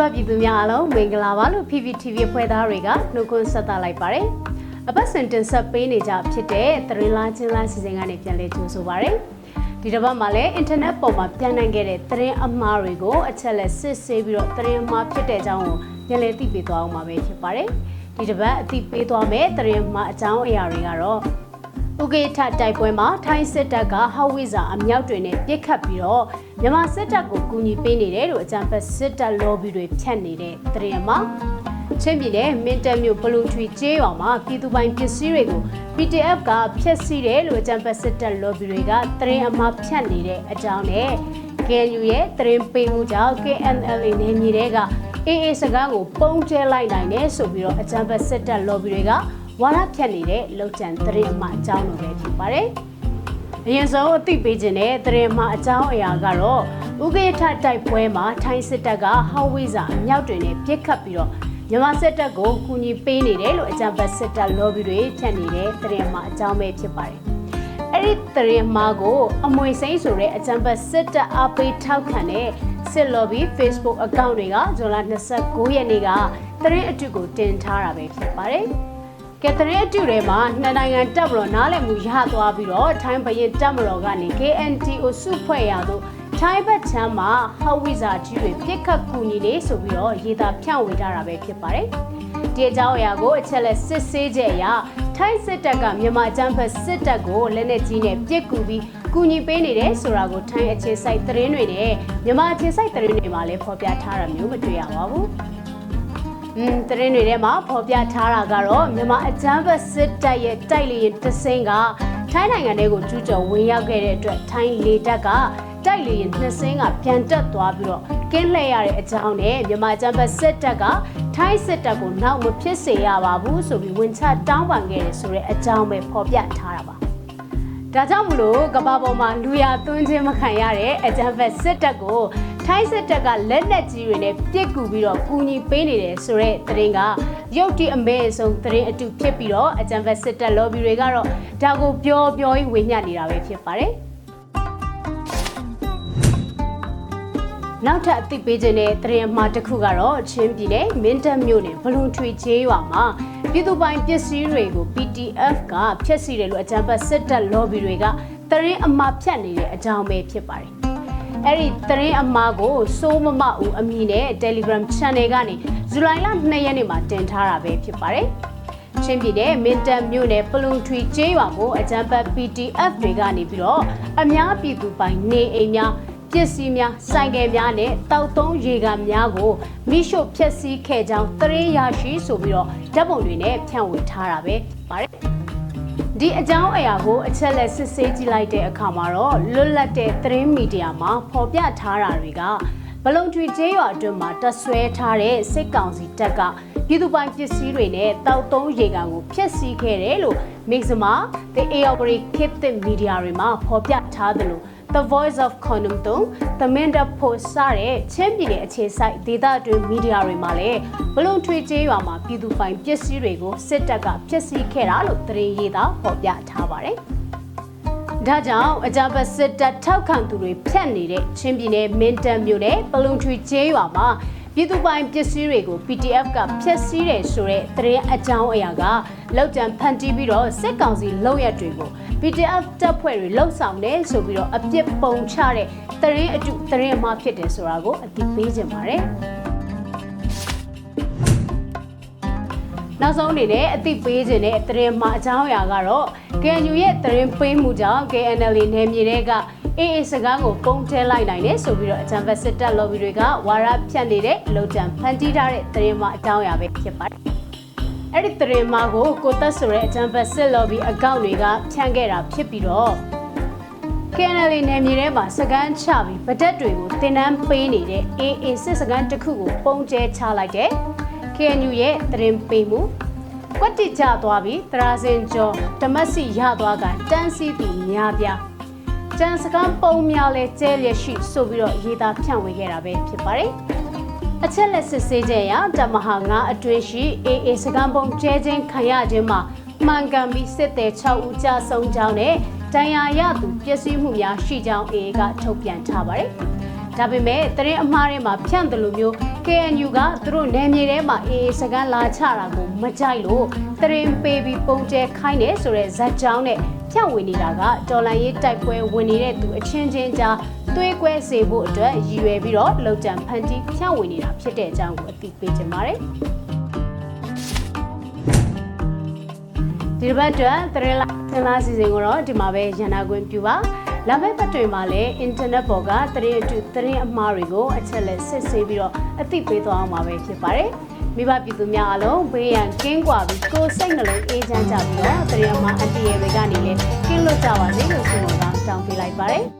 ပပြည်သူများအားလုံးမင်္ဂလာပါလို့ PPTV ဖွဲ့သားတွေကနှုတ်ခွန်းဆက်သလိုက်ပါတယ်။အပတ်စဉ်တင်ဆက်ပေးနေကြဖြစ်တဲ့သတင်းလားချင်းလားစီစဉ်ကနေပြန်လည်ကြိုဆိုပါရစေ။ဒီတစ်ပတ်မှာလည်းအင်တာနက်ပေါ်မှာပြန်နိုင်ခဲ့တဲ့သတင်းအမှားတွေကိုအချက်လက်စစ်ဆေးပြီးတော့သတင်းအမှားဖြစ်တဲ့အကြောင်းကိုပြန်လည်သိပေးသွားအောင်ပါပဲဖြစ်ပါတယ်။ဒီတစ်ပတ်အသိပေးသွားမယ့်သတင်းအမှားအကြောင်းအရာတွေကတော့ ဥကေထတိုက်ပွဲမှာထိုင်းစစ်တပ်ကဟောက်ဝိဇာအမြောက်တွေနဲ့ပြစ်ခတ်ပြီးတော့မြန်မာစစ်တပ်ကိုကူညီပေးနေတယ်လို့အကြံဖက်စစ်တပ် lobby တွေဖြတ်နေတဲ့သတင်းအမှားချင်းပြည်နယ်မင်းတပ်မြို့ဘလူထွေကျေးရွာမှာပြည်သူပိုင်ပစ္စည်းတွေကို PDF ကဖျက်ဆီးတယ်လို့အကြံဖက်စစ်တပ် lobby တွေကသတင်းအမှားဖြတ်နေတဲ့အကြောင်းနဲ့ KNU ရဲ့သတင်းပေးမှုကြောင့် KNLA နယ်မြေတွေက AA စကားကိုပုံကျဲလိုက်နိုင်တယ်ဆိုပြီးတော့အကြံဖက်စစ်တပ် lobby တွေက ဝါရဖြတ်နေတဲ့လောက်ကျန်သတင်းအမှားအကြောင်းလိုပဲဖြစ်ပါတယ်။အရင်ဆုံးအသိပေးခြင်းတဲ့သတင်းမှာအကြောင်းအရာကတော့ဥက္ကဋ္ဌတိုက်ပွဲမှာထိုင်းစစ်တပ်ကဟောက်ဝိဇာအမြောက်တွေနဲ့ပြစ်ခတ်ပြီးတော့မြန်မာစစ်တပ်ကိုကူညီပေးနေတယ်လို့အကြံဖက်စစ်တပ် lobby တွေဖြတ်နေတဲ့သတင်းမှာအကြောင်းပဲဖြစ်ပါတယ်။အဲ့ဒီသတင်းမှာကိုအမွေစိမ့်ဆိုတဲ့အကြံဖက်စစ်တပ်အပိထောက်ခံတဲ့စစ် lobby Facebook account တွေကဇွန်လ29ရက်နေ့ကသတင်းအတုကိုတင်ထားတာပဲဖြစ်ပါတယ်။ ကက်သရစ်အတူတွေမှာနှစ်နိုင်ငံတပ်မတော်နားလည်မှုရသွားပြီးတော့ထိုင်းဘရင်တပ်မတော်ကနေ KNTO စုဖွဲ့ရသို့ထိုင်းဘက်ချမ်းမှာဟောက်ဝိဇာကြီးတွေပြစ်ခတ်ကူညီနေဆိုပြီးတော့ရေးသားဖြန့်ဝေထားတာပဲဖြစ်ပါတယ်။ဒီအကြောင်းအရာကိုအချက်လက်စစ်ဆေးချက်အရထိုင်းစစ်တပ်ကမြန်မာအကြမ်းဖက်စစ်တပ်ကိုလက်နက်ကြီးနဲ့ပြစ်ကူပြီးကူညီပေးနေတယ်ဆိုတာကိုထိုင်းအခြေစိုက်သတင်းတွေနဲ့မြန်မာအခြေစိုက်သတင်းတွေမှာလည်းဖော်ပြထားတာမျိုးမတွေ့ရပါဘူး။ อืมတရင်တွေထဲမှာဖော်ပြထားတာကတော့မြန်မာအကြမ်းဖက်စစ်တပ်ရဲ့တိုက်လေရင်တစင်းကထိုင်းနိုင်ငံတွေကိုကျူးကျော်ဝင်ရောက်ခဲ့တဲ့အတွက်ထိုင်းလေတပ်ကတိုက်လေရင်နှစ်စင်းကပြန်တက်သွားပြီးတော့ကင်းလှည့်ရတဲ့အကြောင်းနဲ့မြန်မာအကြမ်းဖက်စစ်တပ်ကထိုင်းစစ်တပ်ကိုနောက်မဖြစ်စေရပါဘူးဆိုပြီးဝန်ချတောင်းပန်ခဲ့တယ်ဆိုတဲ့အကြောင်းပဲဖော်ပြထားတာပါဒါကြောင့်မလို့ကဘာပေါ်မှာလူရသွင်းခြင်းမခံရတဲ့အကြံဖက်စစ်တပ်ကို ထိုင်းစစ်တပ်ကလက်နက်ကြီးတွေနဲ့ပြစ်ကူပြီးတော့ကူညီပေးနေတယ်ဆိုတဲ့သတင်းကရုတ်တိအမဲအဆုံးသတင်းအတူဖြစ်ပြီးတော့အကြံဖက်စစ်တပ် lobby တွေကတော့ဒါကိုပြောပြောကြီးဝေမျှနေတာပဲဖြစ်ပါတယ်နောက်ထပ်အသိပေးခြင်းတဲ့သတင်းအမှားတစ်ခုကတော့ချင်းပြည်နယ်မင်းတပ်မြို့နယ်ဘလုံထွေကျေးရွာမှာပြည်သူပိုင်ပစ္စည်းတွေကို PTF ကဖျက်ဆီးတယ်လို့အကြံဖက်စစ်တပ် lobby တွေကသတင်းအမှားဖြတ်နေတဲ့အကြောင်းပဲဖြစ်ပါတယ် အဲ့ဒီသတင်းအမှားကိုစိုးမမဦးအမည်နဲ့ Telegram Channel ကနေဇူလိုင်လ2ရက်နေ့မှာတင်ထားတာပဲဖြစ်ပါတယ်။ချင်းပြည်နယ်မင်းတပ်မြို့နယ်ပလုံထွေကျေးရွာကိုအကြံပတ် PDF တွေကနေပြီးတော့အများပြည်သူပိုင်နေအိမ်များပစ္စည်းများဆိုင်ကယ်များနဲ့တောက်သုံးရေကန်များကိုမိရှုဖျက်ဆီးခဲ့ကြောင်းသတင်းရရှိဆိုပြီးတော့ဓာတ်ပုံတွေနဲ့ဖြန့်ဝေထားတာပဲပါတယ် ဒီအကြောင်းအရာကိုအချက်လက်စစ်ဆေးကြည့်လိုက်တဲ့အခါမှာတော့လွတ်လပ်တဲ့သတင်းမီဒီယာမှာဖော်ပြထားတာတွေကဘလုံထွေကျေးရွာအတွင်းမှာတဆွဲထားတဲ့စစ်ကောင်စီတပ်ကပြည်သူပိုင်ပစ္စည်းတွေနဲ့တောက်သုံးရေကန်ကိုဖျက်ဆီးခဲ့တယ်လို့မိတ်ဆမာ The Aori Kit Media တွေမှာဖော်ပြထားတယ်လို့ The Voice of Condom တုံ The Minda Post စတဲ့ချင်းပြည်နယ်အခြေစိုက်ဒေသတွင်းမီဒီယာတွေမှာလည်းဘလုံထွေကျေးရွာမှာပြည်သူပိုင်ပစ္စည်းတွေကိုစစ်တပ်ကဖျက်ဆီးခဲ့တာလို့သတင်းရေးသားဖော်ပြထားပါတယ်။ဒါကြောင့်အကြမ်းဖက်စစ်တပ်ထောက်ခံသူတွေဖျက်နေတဲ့ချင်းပြည်နယ်မင်းတပ်မြို့နယ်ပလုံထွေကျေးရွာမှာပြည်သူပိုင်ပစ္စည်းတွေကို PDF ကဖျက်ဆီးတယ်ဆိုတဲ့သတင်းအကြောင်းအရာကလောက်ကျန်ဖန်တီးပြီးတော့စစ်ကောင်စီလုံရက်တွေကို PDF တပ်ဖွဲ့တွေလှုပ်ဆောင်တယ်ဆိုပြီးတော့အပြစ်ပုံချတဲ့သတင်းအတုသတင်းအမှားဖြစ်တယ်ဆိုတာကိုအသိပေးခြင်းပါတယ်နောက်ဆုံးအနေနဲ့အသိပေးခြင်းတဲ့သတင်းမှာအကြောင်းအရာကတော့ KNU ရဲ့သတင်းပေးမှုကြောင့် KNL နယ်မြေတွေကအေးအေးစကားကိုပုံထဲလိုက်နိုင်တယ်ဆိုပြီးတော့အကြံဖက်စစ်တပ် lobby တွေကဝါရဖြန့်နေတဲ့လုံချံဖန်တီးထားတဲ့သတင်းမှာအကြောင်းအရာပဲဖြစ်ပါတယ်။ အဲ့ဒီသတင်းမှာကိုကိုသက်ဆိုတဲ့အကြံဖက်စစ် lobby အကောင့်တွေကဖြန့်ခဲ့တာဖြစ်ပြီးတော့ KNL နယ်မြေထဲမှာစကန်ချပြီးဗဒက်တွေကိုတင်နန်းပေးနေတဲ့ AA စစ်စကန်တစ်ခုကိုပုံကျဲချလိုက်တဲ့ KNU ရဲ့သတင်းပေးမှုကွက်တိကျသွားပြီးတရာစင်ကျော်ဓမတ်စီရသွားကတန်းစီသူများပြားကျန်စကားပုံများလဲကျဲလျက်ရှိဆိုပြီးတော့ရေးသားဖြန့်ဝေခဲ့တာပဲဖြစ်ပါတယ် အချက်လက်စစ်ဆေးချက်အရတမဟာ9အတွင်းရှိ AA စကားပုံကျဲခြင်းခံရခြင်းမှာမှန်ကန်ပြီးစစ်သည်6ဦးကြာဆုံးကြောင်းနဲ့တန်ရာရသူပျက်စီးမှုများရှိကြောင်း AA ကထုတ်ပြန်ထားပါတယ်ဒါပေမဲ့တရင်အမှားထဲမှာဖြန့်တယ်လို့မျိုး KNU ကသူတို့နယ်မြေထဲမှာအေးစကန်လာချတာကိုမကြိုက်လို့တရင်ပေးပြီးပုံကျဲခိုင်းတယ်ဆိုတဲ့ဇက်ကြောင်းနဲ့ ဖြန့်ဝင်နေတာကတော်လန်ရေးတိုက်ပွဲဝင်နေတဲ့သူအချင်းချင်းကြားသွေးကွဲစေဖို့အတွက်ရည်ရွယ်ပြီးတော့လုံခြံဖန်တီးဖြန့်ဝင်နေတာဖြစ်တဲ့အကြောင်းကိုအသိပေးချင်ပါတယ်။ဒီတစ်ပတ်အတွက်သရင်လာသင်လာစီစဉ်ကိုတော့ဒီမှာပဲရန်နာခွင့်ပြုပါ။ လာမယ့်ပတ်တွေမှာလည်းအင်တာနက်ပေါ်ကသရင်အတူသရင်အမှားတွေကိုအချက်လက်စစ်ဆေးပြီးတော့အသိပေးသွားအောင်ပါပဲဖြစ်ပါတယ်။မိဘပြည်သူများအားလုံးဘေးရန်ကင်းကွာပြီးကိုယ်စိတ်နှလုံးအေးချမ်းကြပြီးတော့သရင်အမှားအန်တီရဲ့တွေကနေလည်းကင်းလွတ်ကြပါစေလို့ဆုမွန်ကောင်းတောင်းပေးလိုက်ပါတယ်။